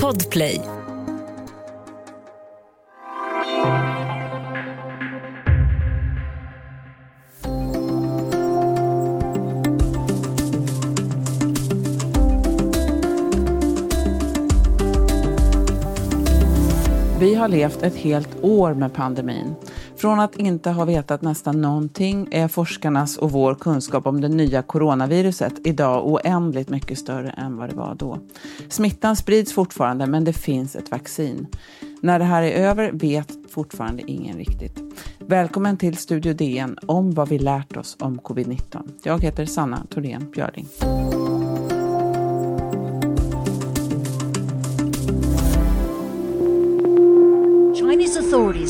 Podplay Vi har levt ett helt år med pandemin. Från att inte ha vetat nästan någonting är forskarnas och vår kunskap om det nya coronaviruset idag oändligt mycket större än vad det var då. Smittan sprids fortfarande men det finns ett vaccin. När det här är över vet fortfarande ingen riktigt. Välkommen till Studio DN om vad vi lärt oss om covid-19. Jag heter Sanna Thorén Björling.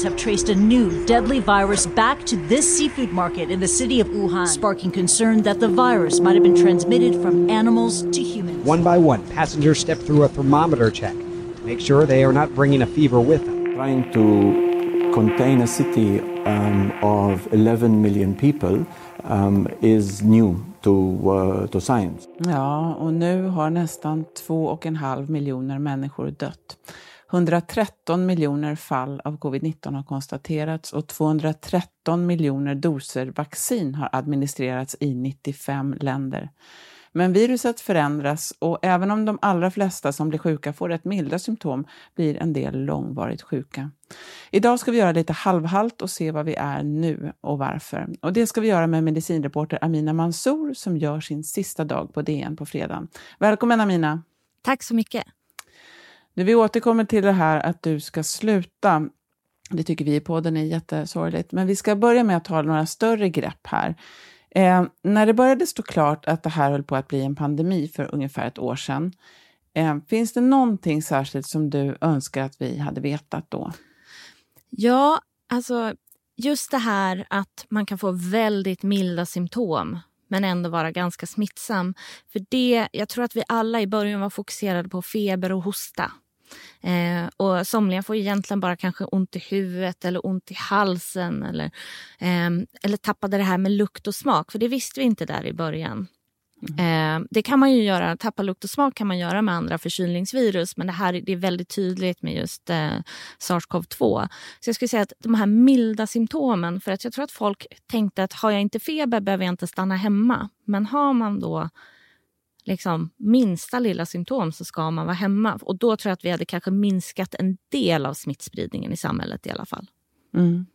Authorities have traced a new deadly virus back to this seafood market in the city of Wuhan, sparking concern that the virus might have been transmitted from animals to humans. One by one, passengers step through a thermometer check to make sure they are not bringing a fever with them. Trying to contain a city um, of 11 million people um, is new to, uh, to science. Ja, och nu har nästan två och en halv miljoner människor dött. 113 miljoner fall av covid-19 har konstaterats och 213 miljoner doser vaccin har administrerats i 95 länder. Men viruset förändras och även om de allra flesta som blir sjuka får rätt milda symptom blir en del långvarigt sjuka. Idag ska vi göra lite halvhalt och se vad vi är nu och varför. Och det ska vi göra med medicinreporter Amina Mansour som gör sin sista dag på DN på fredag. Välkommen Amina! Tack så mycket! Nu, vi återkommer till det här att du ska sluta. Det tycker vi i podden är jättesorgligt. Men vi ska börja med att ta några större grepp här. Eh, när det började stå klart att det här höll på att bli en pandemi för ungefär ett år sedan, eh, finns det någonting särskilt som du önskar att vi hade vetat då? Ja, alltså just det här att man kan få väldigt milda symptom men ändå vara ganska smittsam. För det, jag tror att vi alla i början var fokuserade på feber och hosta. Eh, och somliga får egentligen bara kanske ont i huvudet eller ont i halsen eller, eh, eller tappade det här med lukt och smak, för det visste vi inte där i början. Mm. Eh, det kan man ju göra, tappa lukt och smak kan man göra med andra förkylningsvirus men det här det är väldigt tydligt med just eh, sars-cov-2. Så jag skulle säga att de här milda symptomen, för att jag tror att folk tänkte att har jag inte feber behöver jag inte stanna hemma. Men har man då liksom minsta lilla symptom så ska man vara hemma. Och då tror jag att vi hade kanske minskat en del av smittspridningen i samhället i alla fall. Mm.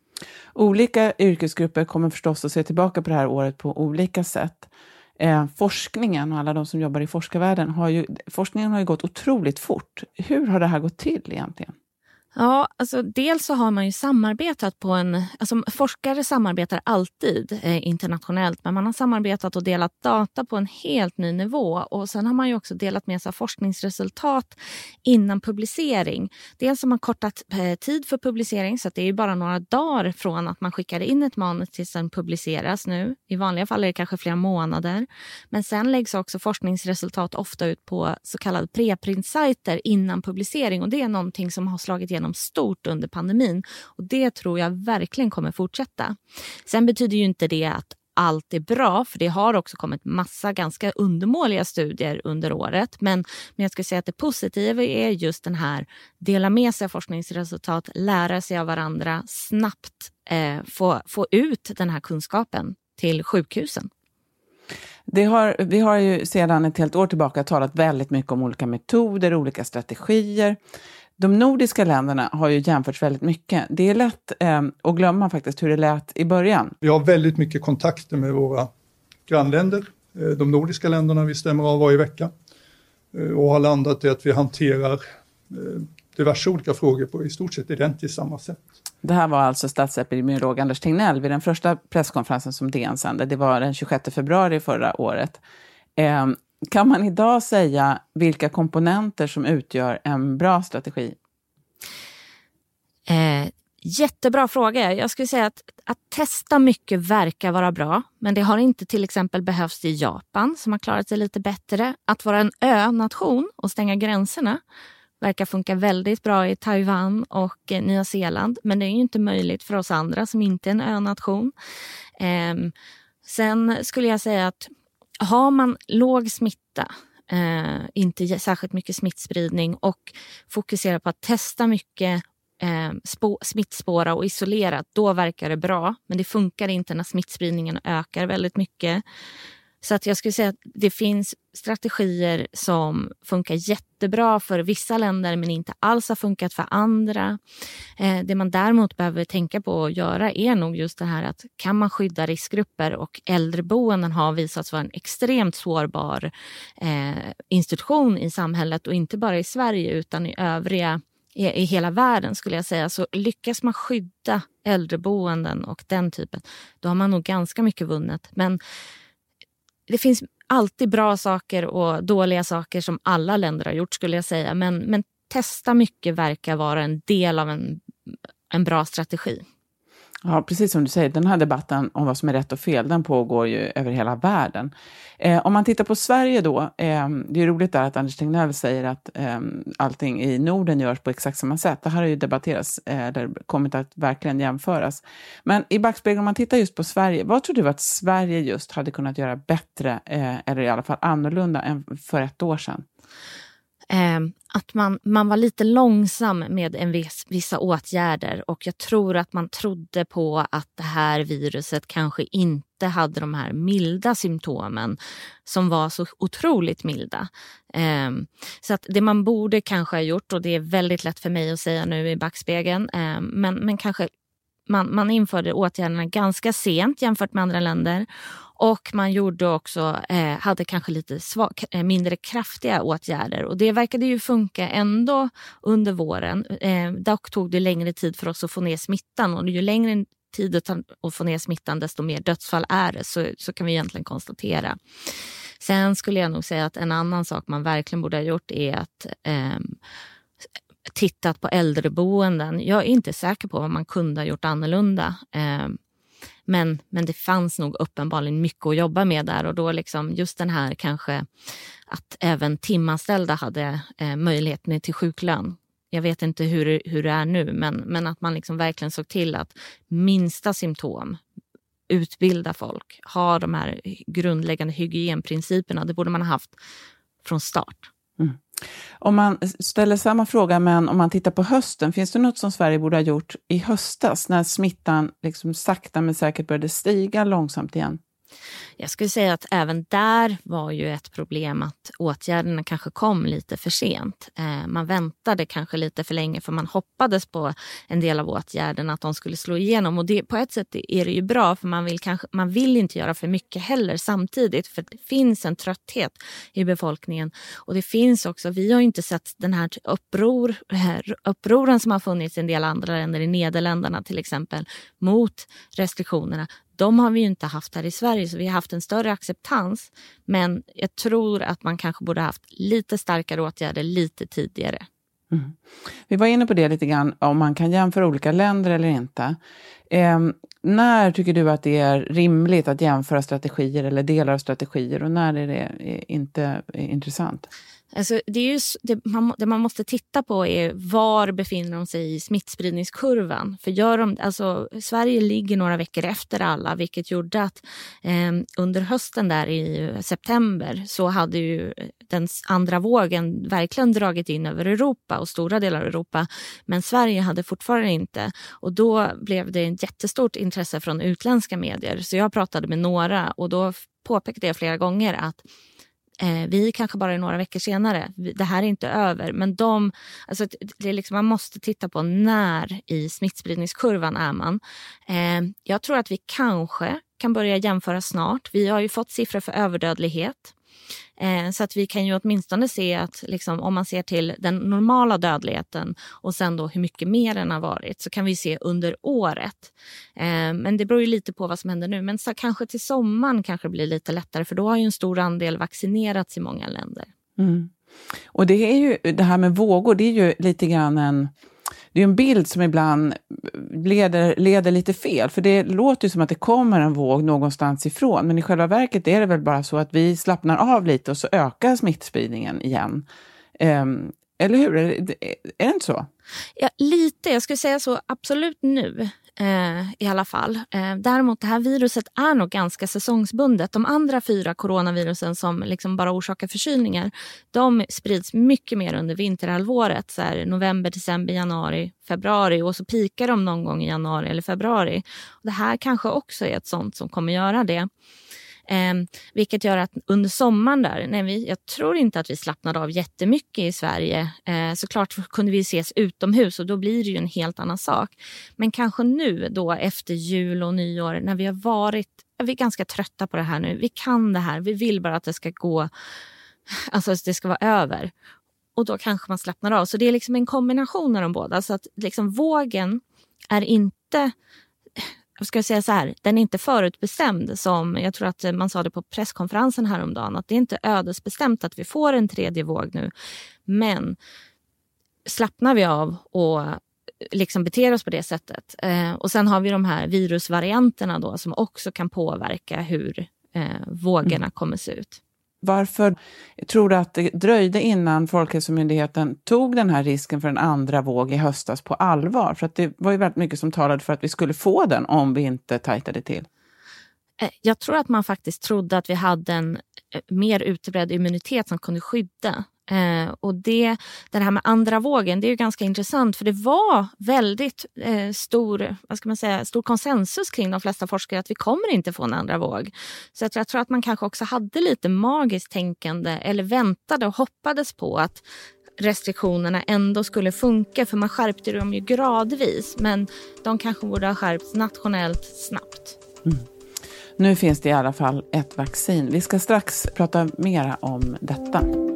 Olika yrkesgrupper kommer förstås att se tillbaka på det här året på olika sätt. Eh, forskningen och alla de som jobbar i forskarvärlden har ju, forskningen har ju gått otroligt fort. Hur har det här gått till egentligen? Ja, alltså dels så har man ju samarbetat på en... Alltså forskare samarbetar alltid eh, internationellt men man har samarbetat och delat data på en helt ny nivå. Och Sen har man ju också delat med sig av forskningsresultat innan publicering. Dels har man kortat eh, tid för publicering så att det är bara några dagar från att man skickar in ett manus tills den publiceras nu. I vanliga fall är det kanske flera månader. Men sen läggs också forskningsresultat ofta ut på så kallade preprint-sajter innan publicering och det är någonting som har slagit igenom stort under pandemin. Och Det tror jag verkligen kommer fortsätta. Sen betyder ju inte det att allt är bra, för det har också kommit massa ganska undermåliga studier under året. Men, men jag skulle säga att det positiva är just den här dela med sig av forskningsresultat, lära sig av varandra, snabbt eh, få, få ut den här kunskapen till sjukhusen. Det har, vi har ju sedan ett helt år tillbaka talat väldigt mycket om olika metoder, olika strategier. De nordiska länderna har ju jämförts väldigt mycket. Det är lätt eh, att glömma faktiskt hur det lät i början. Vi har väldigt mycket kontakter med våra grannländer. Eh, de nordiska länderna vi stämmer av varje vecka eh, och har landat i att vi hanterar eh, diverse olika frågor på i stort sett identiskt samma sätt. Det här var alltså statsepidemiolog Anders Tegnell vid den första presskonferensen som DN sände. Det var den 26 februari förra året. Kan man idag säga vilka komponenter som utgör en bra strategi? Eh, jättebra fråga. Jag skulle säga att, att testa mycket verkar vara bra, men det har inte till exempel behövts i Japan som har klarat sig lite bättre. Att vara en önation och stänga gränserna verkar funka väldigt bra i Taiwan och eh, Nya Zeeland, men det är ju inte möjligt för oss andra som inte är en önation. Eh, sen skulle jag säga att har man låg smitta eh, inte särskilt mycket smittspridning och fokuserar på att testa mycket eh, spå, smittspåra och isolera, då verkar det bra. Men det funkar inte när smittspridningen ökar väldigt mycket. Så att jag skulle säga att det finns strategier som funkar jättebra för vissa länder men inte alls har funkat för andra. Eh, det man däremot behöver tänka på att göra är nog just det här att kan man skydda riskgrupper och äldreboenden har visats vara en extremt sårbar eh, institution i samhället och inte bara i Sverige utan i övriga i, hela världen skulle jag säga. Så lyckas man skydda äldreboenden och den typen, då har man nog ganska mycket vunnet. Men det finns alltid bra saker och dåliga saker som alla länder har gjort skulle jag säga. Men, men testa mycket verkar vara en del av en, en bra strategi. Ja, precis som du säger, den här debatten om vad som är rätt och fel, den pågår ju över hela världen. Eh, om man tittar på Sverige då, eh, det är roligt där att Anders Tegnell säger att eh, allting i Norden görs på exakt samma sätt. Det här har ju debatterats, eh, eller kommit att verkligen jämföras. Men i backspegeln, om man tittar just på Sverige, vad tror du att Sverige just hade kunnat göra bättre, eh, eller i alla fall annorlunda, än för ett år sedan? Eh, att man, man var lite långsam med en viss, vissa åtgärder och jag tror att man trodde på att det här viruset kanske inte hade de här milda symptomen som var så otroligt milda. Eh, så att det man borde kanske ha gjort, och det är väldigt lätt för mig att säga nu i backspegeln, eh, men, men kanske man, man införde åtgärderna ganska sent jämfört med andra länder och man gjorde också, eh, hade kanske lite svag, eh, mindre kraftiga åtgärder och det verkade ju funka ändå under våren. Eh, dock tog det längre tid för oss att få ner smittan och ju längre tid det tar att få ner smittan desto mer dödsfall är det, så, så kan vi egentligen konstatera. Sen skulle jag nog säga att en annan sak man verkligen borde ha gjort är att eh, tittat på äldreboenden. Jag är inte säker på vad man kunde ha gjort annorlunda. Ehm, men, men det fanns nog uppenbarligen mycket att jobba med där och då liksom just den här kanske att även timanställda hade eh, möjligheten till sjuklön. Jag vet inte hur, hur det är nu, men, men att man liksom verkligen såg till att minsta symptom utbilda folk, ha de här grundläggande hygienprinciperna. Det borde man ha haft från start. Mm. Om man ställer samma fråga, men om man tittar på hösten, finns det något som Sverige borde ha gjort i höstas när smittan liksom sakta men säkert började stiga långsamt igen? Jag skulle säga att även där var ju ett problem att åtgärderna kanske kom lite för sent. Eh, man väntade kanske lite för länge för man hoppades på en del av åtgärderna att de skulle slå igenom. Och det, på ett sätt är det ju bra för man vill, kanske, man vill inte göra för mycket heller samtidigt för det finns en trötthet i befolkningen. Och det finns också, vi har inte sett den här uppror, eh, upproren som har funnits i en del andra länder, i Nederländerna till exempel, mot restriktionerna de har vi ju inte haft här i Sverige, så vi har haft en större acceptans. Men jag tror att man kanske borde haft lite starkare åtgärder lite tidigare. Mm. Vi var inne på det lite grann, om man kan jämföra olika länder eller inte. Eh, när tycker du att det är rimligt att jämföra strategier eller delar av strategier och när är det eh, inte eh, intressant? Alltså, det, är ju, det, man, det man måste titta på är var befinner de sig i smittspridningskurvan. För gör de, alltså, Sverige ligger några veckor efter alla vilket gjorde att eh, under hösten där i september så hade ju eh, den andra vågen verkligen dragit in över Europa och stora delar av Europa. Men Sverige hade fortfarande inte. Och då blev det ett jättestort intresse från utländska medier. Så jag pratade med några och då påpekade jag flera gånger att Eh, vi kanske bara är några veckor senare. Det här är inte över. Men de, alltså det är liksom, man måste titta på när i smittspridningskurvan är man. Eh, jag tror att vi kanske kan börja jämföra snart. Vi har ju fått siffror för överdödlighet. Eh, så att vi kan ju åtminstone se att liksom, om man ser till den normala dödligheten och sen då hur mycket mer den har varit så kan vi se under året. Eh, men det beror ju lite på vad som händer nu. Men så kanske till sommaren kanske det blir lite lättare för då har ju en stor andel vaccinerats i många länder. Mm. Och det är ju det här med vågor, det är ju lite grann en det är en bild som ibland leder, leder lite fel, för det låter ju som att det kommer en våg någonstans ifrån, men i själva verket är det väl bara så att vi slappnar av lite och så ökar smittspridningen igen. Um, eller hur? Är det, är det inte så? Ja, lite. Jag skulle säga så absolut nu eh, i alla fall. Eh, däremot det här viruset är nog ganska säsongsbundet. De andra fyra coronavirusen som liksom bara orsakar förkylningar, de sprids mycket mer under vinterhalvåret. Så här, november, december, januari, februari och så pikar de någon gång i januari eller februari. Och det här kanske också är ett sånt som kommer göra det. Eh, vilket gör att under sommaren där, nej, vi, jag tror inte att vi slappnade av jättemycket i Sverige. Eh, såklart kunde vi ses utomhus och då blir det ju en helt annan sak. Men kanske nu då efter jul och nyår när vi har varit, vi är ganska trötta på det här nu. Vi kan det här, vi vill bara att det ska gå, alltså att det ska vara över. Och då kanske man slappnar av. Så det är liksom en kombination av de båda. Så att liksom vågen är inte jag ska säga så här, den är inte förutbestämd som, jag tror att man sa det på presskonferensen häromdagen, att det är inte ödesbestämt att vi får en tredje våg nu. Men slappnar vi av och liksom beter oss på det sättet. Eh, och sen har vi de här virusvarianterna då som också kan påverka hur eh, vågorna mm. kommer se ut. Varför tror du att det dröjde innan Folkhälsomyndigheten tog den här risken för en andra våg i höstas på allvar? För att det var ju väldigt mycket som talade för att vi skulle få den om vi inte tajtade till. Eh, jag tror att man faktiskt trodde att vi hade en eh, mer utbredd immunitet som kunde skydda Eh, och det, det här med andra vågen, det är ju ganska intressant för det var väldigt eh, stor, vad ska man säga, stor konsensus kring de flesta forskare att vi kommer inte få en andra våg. Så jag tror, jag tror att man kanske också hade lite magiskt tänkande eller väntade och hoppades på att restriktionerna ändå skulle funka för man skärpte dem ju gradvis men de kanske borde ha skärpts nationellt snabbt. Mm. Nu finns det i alla fall ett vaccin. Vi ska strax prata mera om detta.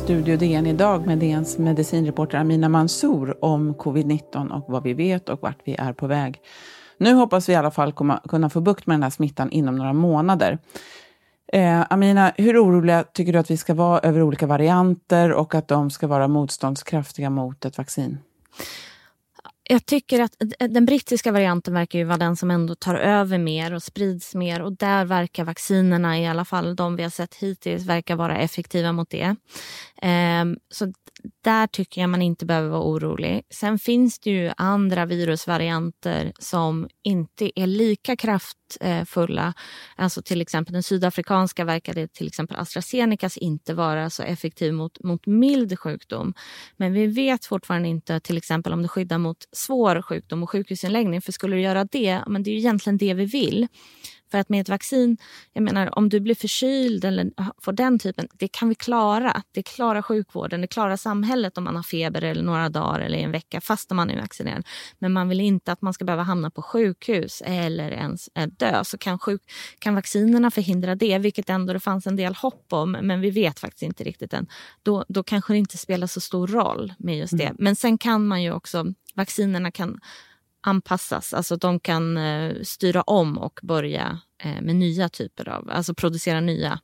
Studio DN idag med DNs medicinreporter Amina Mansour om covid-19 och vad vi vet och vart vi är på väg. Nu hoppas vi i alla fall komma, kunna få bukt med den här smittan inom några månader. Eh, Amina, hur oroliga tycker du att vi ska vara över olika varianter och att de ska vara motståndskraftiga mot ett vaccin? Jag tycker att den brittiska varianten verkar ju vara den som ändå tar över mer och sprids mer och där verkar vaccinerna, i alla fall de vi har sett hittills, verkar vara effektiva mot det. Ehm, så där tycker jag man inte behöver vara orolig. Sen finns det ju andra virusvarianter som inte är lika Eh, fulla. Alltså till exempel den sydafrikanska verkade till exempel AstraZenecas inte vara så effektiv mot, mot mild sjukdom. Men vi vet fortfarande inte till exempel om det skyddar mot svår sjukdom och sjukhusinläggning. För skulle det göra det, men det är ju egentligen det vi vill. För att med ett vaccin, jag menar om du blir förkyld eller får den typen, det kan vi klara. Det klarar sjukvården, det klarar samhället om man har feber eller några dagar eller en vecka fast man är vaccinerad. Men man vill inte att man ska behöva hamna på sjukhus eller ens dö. Så kan, sjuk, kan vaccinerna förhindra det, vilket ändå det fanns en del hopp om, men vi vet faktiskt inte riktigt än. Då, då kanske det inte spelar så stor roll med just det. Mm. Men sen kan man ju också, vaccinerna kan anpassas. Alltså de kan eh, styra om och börja eh, med nya typer av, alltså producera nya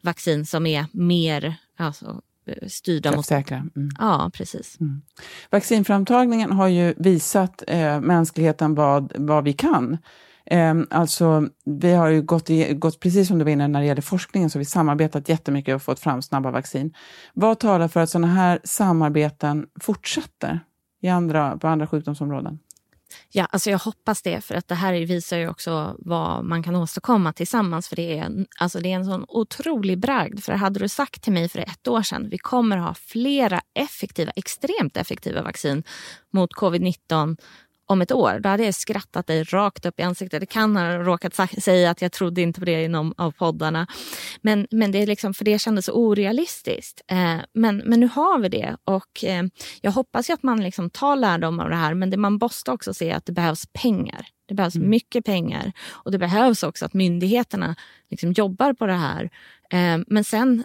vaccin som är mer alltså, eh, styrda mot... Säkra. Mm. Ja, precis. Mm. Vaccinframtagningen har ju visat eh, mänskligheten vad, vad vi kan. Eh, alltså, vi har ju gått, i, gått, precis som du var inne när det gäller forskningen, så vi samarbetat jättemycket och fått fram snabba vaccin. Vad talar för att sådana här samarbeten fortsätter i andra, på andra sjukdomsområden? Ja, alltså jag hoppas det, för att det här visar ju också vad man kan åstadkomma tillsammans. För det är, alltså det är en sån otrolig bragd. För hade du sagt till mig för ett år sedan, vi kommer ha flera effektiva, extremt effektiva vaccin mot covid-19 om ett år, då hade jag skrattat dig rakt upp i ansiktet. Det kan ha råkat säga att jag trodde inte på det i någon av poddarna. Men, men det är liksom, för det kändes så orealistiskt. Eh, men, men nu har vi det och eh, jag hoppas att man liksom tar lärdom av det här. Men det man måste också se att det behövs pengar. Det behövs mm. mycket pengar och det behövs också att myndigheterna liksom jobbar på det här. Eh, men sen,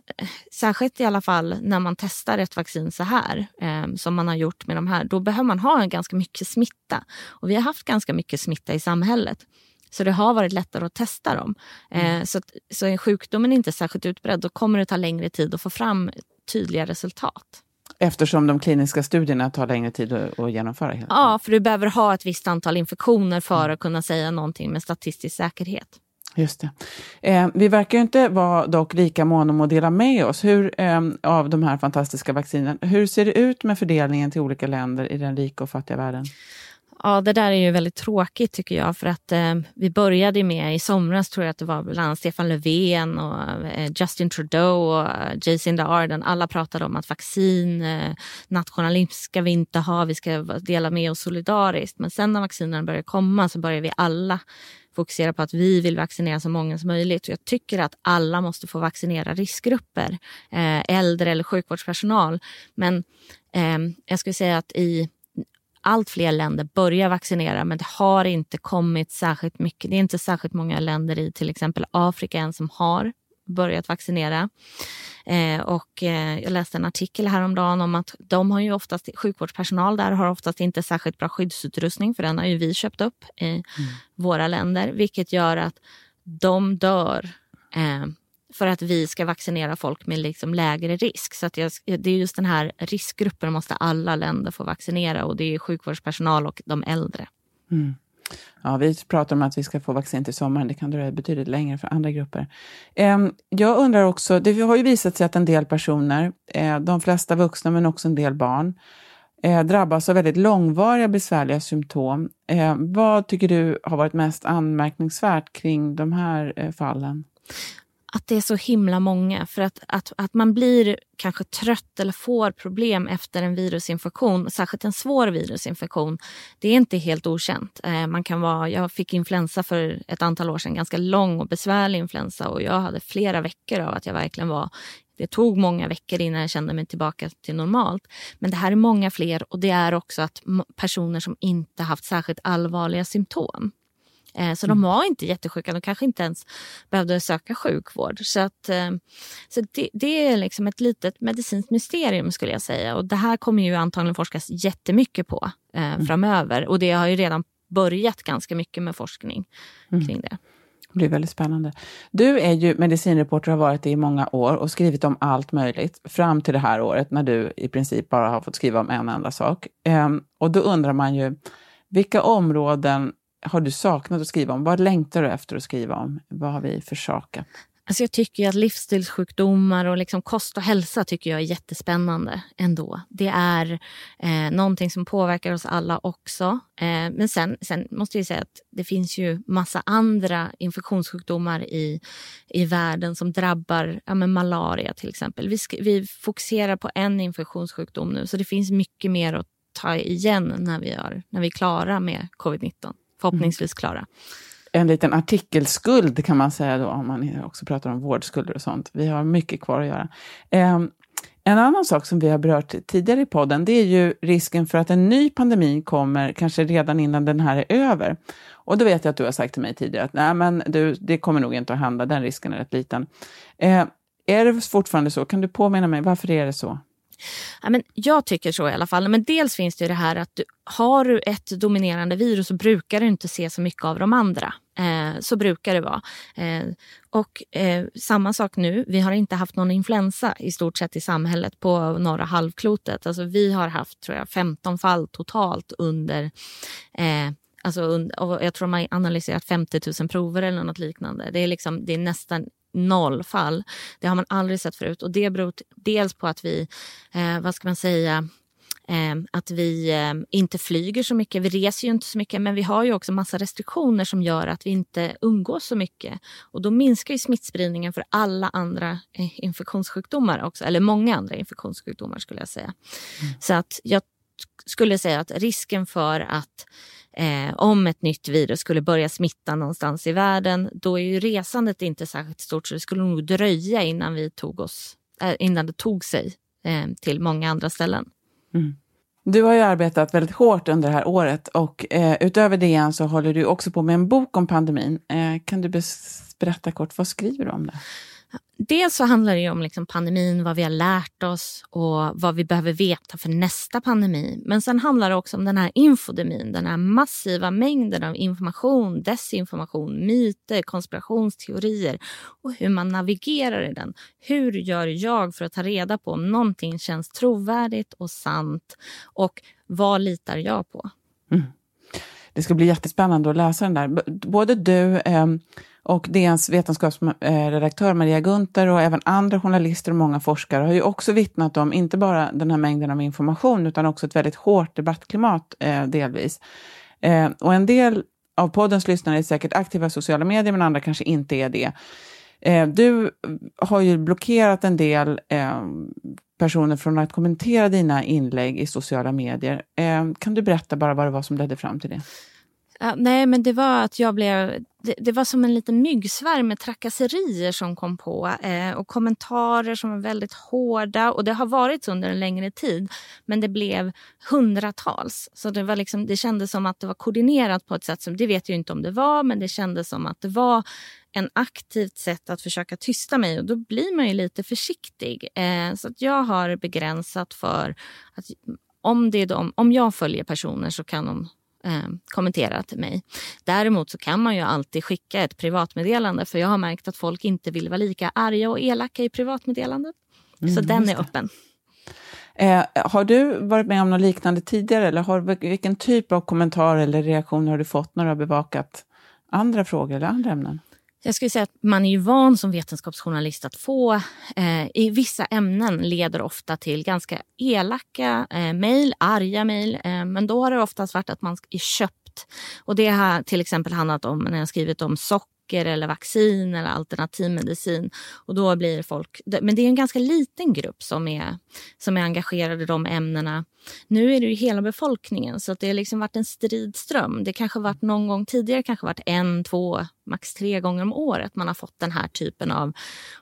särskilt i alla fall när man testar ett vaccin så här, eh, som man har gjort med de här, då behöver man ha ganska mycket smitta. Och vi har haft ganska mycket smitta i samhället. Så det har varit lättare att testa dem. Mm. Så, så är sjukdomen inte särskilt utbredd, då kommer det ta längre tid att få fram tydliga resultat. Eftersom de kliniska studierna tar längre tid att genomföra? Ja, för du behöver ha ett visst antal infektioner för mm. att kunna säga någonting med statistisk säkerhet. Just det. Eh, vi verkar ju inte vara dock lika måna om att dela med oss hur, eh, av de här fantastiska vaccinen. Hur ser det ut med fördelningen till olika länder i den rika och fattiga världen? Ja, det där är ju väldigt tråkigt tycker jag för att eh, vi började med i somras tror jag att det var bland annat Stefan Löfven och eh, Justin Trudeau och eh, Jacinda Ardern. Alla pratade om att vaccin, eh, nationalism ska vi inte ha, vi ska dela med oss solidariskt. Men sen när vaccinerna började komma så började vi alla fokusera på att vi vill vaccinera så många som möjligt. Jag tycker att alla måste få vaccinera riskgrupper, eh, äldre eller sjukvårdspersonal. Men ehm, jag skulle säga att i allt fler länder börjar vaccinera men det har inte kommit särskilt mycket. Det är inte särskilt många länder i till exempel Afrika än som har börjat vaccinera. Eh, och eh, jag läste en artikel häromdagen om att de har ju oftast, sjukvårdspersonal där har oftast inte särskilt bra skyddsutrustning för den har ju vi köpt upp i mm. våra länder vilket gör att de dör eh, för att vi ska vaccinera folk med liksom lägre risk. Så att jag, det är just den här riskgruppen måste alla länder få vaccinera och det är sjukvårdspersonal och de äldre. Mm. Ja, vi pratar om att vi ska få vaccin till sommaren. Det kan dröja betydligt längre för andra grupper. Ehm, jag undrar också, det har ju visat sig att en del personer, eh, de flesta vuxna men också en del barn, eh, drabbas av väldigt långvariga besvärliga symptom. Eh, vad tycker du har varit mest anmärkningsvärt kring de här fallen? Att det är så himla många. För att, att, att man blir kanske trött eller får problem efter en virusinfektion, särskilt en svår virusinfektion, det är inte helt okänt. Eh, man kan vara, jag fick influensa för ett antal år sedan, ganska lång och besvärlig influensa och jag hade flera veckor av att jag verkligen var det tog många veckor innan jag kände mig tillbaka till normalt. Men det här är många fler och det är också att personer som inte haft särskilt allvarliga symptom. Eh, så de mm. var inte jättesjuka, de kanske inte ens behövde söka sjukvård. Så, att, eh, så det, det, är liksom ett litet medicinskt mysterium skulle jag säga. Och det här kommer ju antagligen forskas jättemycket på eh, mm. framöver. Och det har ju redan börjat ganska mycket med forskning mm. kring det. Det blir väldigt spännande. Du är ju medicinreporter och har varit det i många år och skrivit om allt möjligt fram till det här året när du i princip bara har fått skriva om en enda sak. Um, och då undrar man ju, vilka områden har du saknat att skriva om? Vad längtar du efter att skriva om? Vad har vi försakat? Alltså jag tycker att livsstilssjukdomar och liksom kost och hälsa tycker jag är jättespännande ändå. Det är eh, någonting som påverkar oss alla också. Eh, men sen, sen måste jag säga att det finns ju massa andra infektionssjukdomar i, i världen som drabbar ja, men malaria till exempel. Vi, vi fokuserar på en infektionssjukdom nu så det finns mycket mer att ta igen när vi, är, när vi är klara med covid-19 förhoppningsvis klara. En liten artikelskuld kan man säga då, om man också pratar om vårdskulder och sånt. Vi har mycket kvar att göra. Eh, en annan sak som vi har berört tidigare i podden, det är ju risken för att en ny pandemi kommer kanske redan innan den här är över. Och då vet jag att du har sagt till mig tidigare att nej, men du, det kommer nog inte att hända, den risken är rätt liten. Eh, är det fortfarande så? Kan du påminna mig, varför är det så? Ja, men jag tycker så i alla fall. Men dels finns det det här att du, har du ett dominerande virus så brukar du inte se så mycket av de andra. Eh, så brukar det vara. Eh, och eh, samma sak nu, vi har inte haft någon influensa i stort sett i samhället på norra halvklotet. Alltså, vi har haft tror jag, 15 fall totalt under eh, Alltså, och jag tror man har analyserat 50 000 prover eller något liknande. Det är, liksom, det är nästan noll fall. Det har man aldrig sett förut och det beror dels på att vi, eh, vad ska man säga, eh, att vi eh, inte flyger så mycket. Vi reser ju inte så mycket men vi har ju också massa restriktioner som gör att vi inte umgås så mycket. Och då minskar ju smittspridningen för alla andra eh, infektionssjukdomar också, eller många andra infektionssjukdomar skulle jag säga. Mm. Så att jag skulle säga att risken för att eh, om ett nytt virus skulle börja smitta någonstans i världen, då är ju resandet inte särskilt stort så det skulle nog dröja innan, vi tog oss, eh, innan det tog sig eh, till många andra ställen. Mm. Du har ju arbetat väldigt hårt under det här året och eh, utöver det så håller du också på med en bok om pandemin. Eh, kan du berätta kort, vad skriver du om det? Dels så handlar det om liksom pandemin, vad vi har lärt oss och vad vi behöver veta för nästa pandemi. Men sen handlar det också om den här infodemin, den här massiva mängden av information, desinformation, myter, konspirationsteorier och hur man navigerar i den. Hur gör jag för att ta reda på om någonting känns trovärdigt och sant och vad litar jag på? Mm. Det ska bli jättespännande att läsa den där. Både du eh, och DNs vetenskapsredaktör Maria Gunther och även andra journalister och många forskare har ju också vittnat om inte bara den här mängden av information utan också ett väldigt hårt debattklimat eh, delvis. Eh, och en del av poddens lyssnare är säkert aktiva i sociala medier men andra kanske inte är det. Eh, du har ju blockerat en del eh, personer från att kommentera dina inlägg i sociala medier. Eh, kan du berätta bara vad det var som ledde fram till det? Uh, nej, men det var att jag blev... Det, det, var som en liten myggsvärm med trakasserier som kom på eh, och kommentarer som var väldigt hårda. Och Det har varit så under en längre tid, men det blev hundratals. Så det, var liksom, det kändes som att det var koordinerat på ett sätt som... Det vet jag inte om det var, men det kändes som att det var en aktivt sätt att försöka tysta mig och då blir man ju lite försiktig. Eh, så att jag har begränsat för att om, det är de, om jag följer personer så kan de eh, kommentera till mig. Däremot så kan man ju alltid skicka ett privatmeddelande för jag har märkt att folk inte vill vara lika arga och elaka i privatmeddelandet. Mm, så den är öppen. Eh, har du varit med om något liknande tidigare eller har, vilken typ av kommentar eller reaktion har du fått när du har bevakat andra frågor eller andra ämnen? Jag skulle säga att man är ju van som vetenskapsjournalist att få eh, i vissa ämnen leder ofta till ganska elaka eh, mejl, arga mejl. Eh, men då har det oftast varit att man är köpt. Och det har till exempel handlat om när jag skrivit om socker eller vaccin eller alternativmedicin. Och då blir folk, men det är en ganska liten grupp som är, som är engagerade i de ämnena. Nu är det ju hela befolkningen så att det har liksom varit en stridström. Det kanske varit någon gång tidigare, kanske varit en, två, max tre gånger om året man har fått den här typen av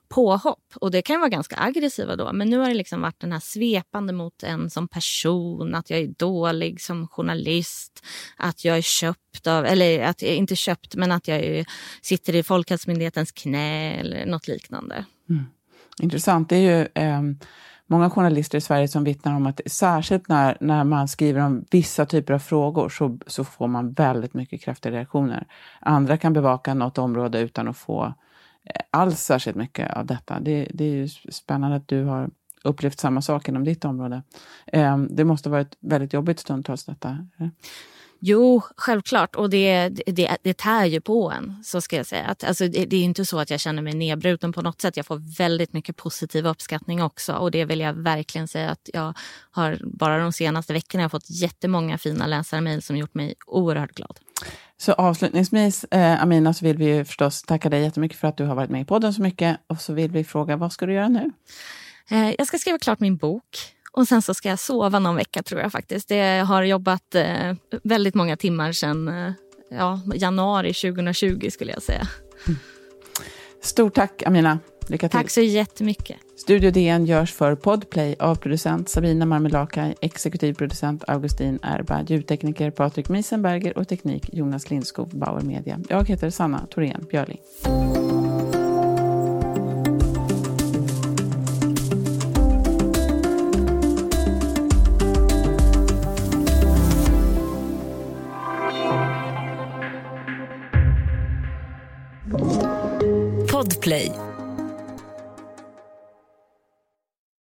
påhopp. Och det kan vara ganska aggressiva då. Men nu har det liksom varit den här svepande mot en som person, att jag är dålig som journalist, att jag är köpt av, eller att jag inte köpt, men att jag är, sitter i Folkhälsomyndighetens knä eller något liknande. Mm. Intressant. Det är ju eh, många journalister i Sverige som vittnar om att särskilt när, när man skriver om vissa typer av frågor så, så får man väldigt mycket kraftiga reaktioner. Andra kan bevaka något område utan att få eh, alls särskilt mycket av detta. Det, det är ju spännande att du har upplevt samma sak inom ditt område. Ehm, det måste ha varit väldigt jobbigt stundtals detta. Jo, självklart. Och det, det, det tär ju på en. Så ska jag säga. Att, alltså, det, det, är inte så att jag känner mig nedbruten på något sätt. Jag får väldigt mycket positiv uppskattning också. Och det vill jag verkligen säga att jag har bara de senaste veckorna jag fått jättemånga fina läsarmail som gjort mig oerhört glad. Så avslutningsvis, eh, Amina, så vill vi förstås tacka dig jättemycket för att du har varit med i podden så mycket. Och så vill vi fråga, vad ska du göra nu? Eh, jag ska skriva klart min bok. Och sen så ska jag sova någon vecka tror jag faktiskt. Jag har jobbat eh, väldigt många timmar sedan eh, ja, januari 2020 skulle jag säga. Mm. Stort tack Amina. Lycka till. Tack så jättemycket. Studio DN görs för Podplay av producent Sabina Marmelakai, exekutiv producent Augustin Erba, ljudtekniker Patrik Miesenberger och teknik Jonas Lindskog, Bauer Media. Jag heter Sanna Thorén Björling. Podplay.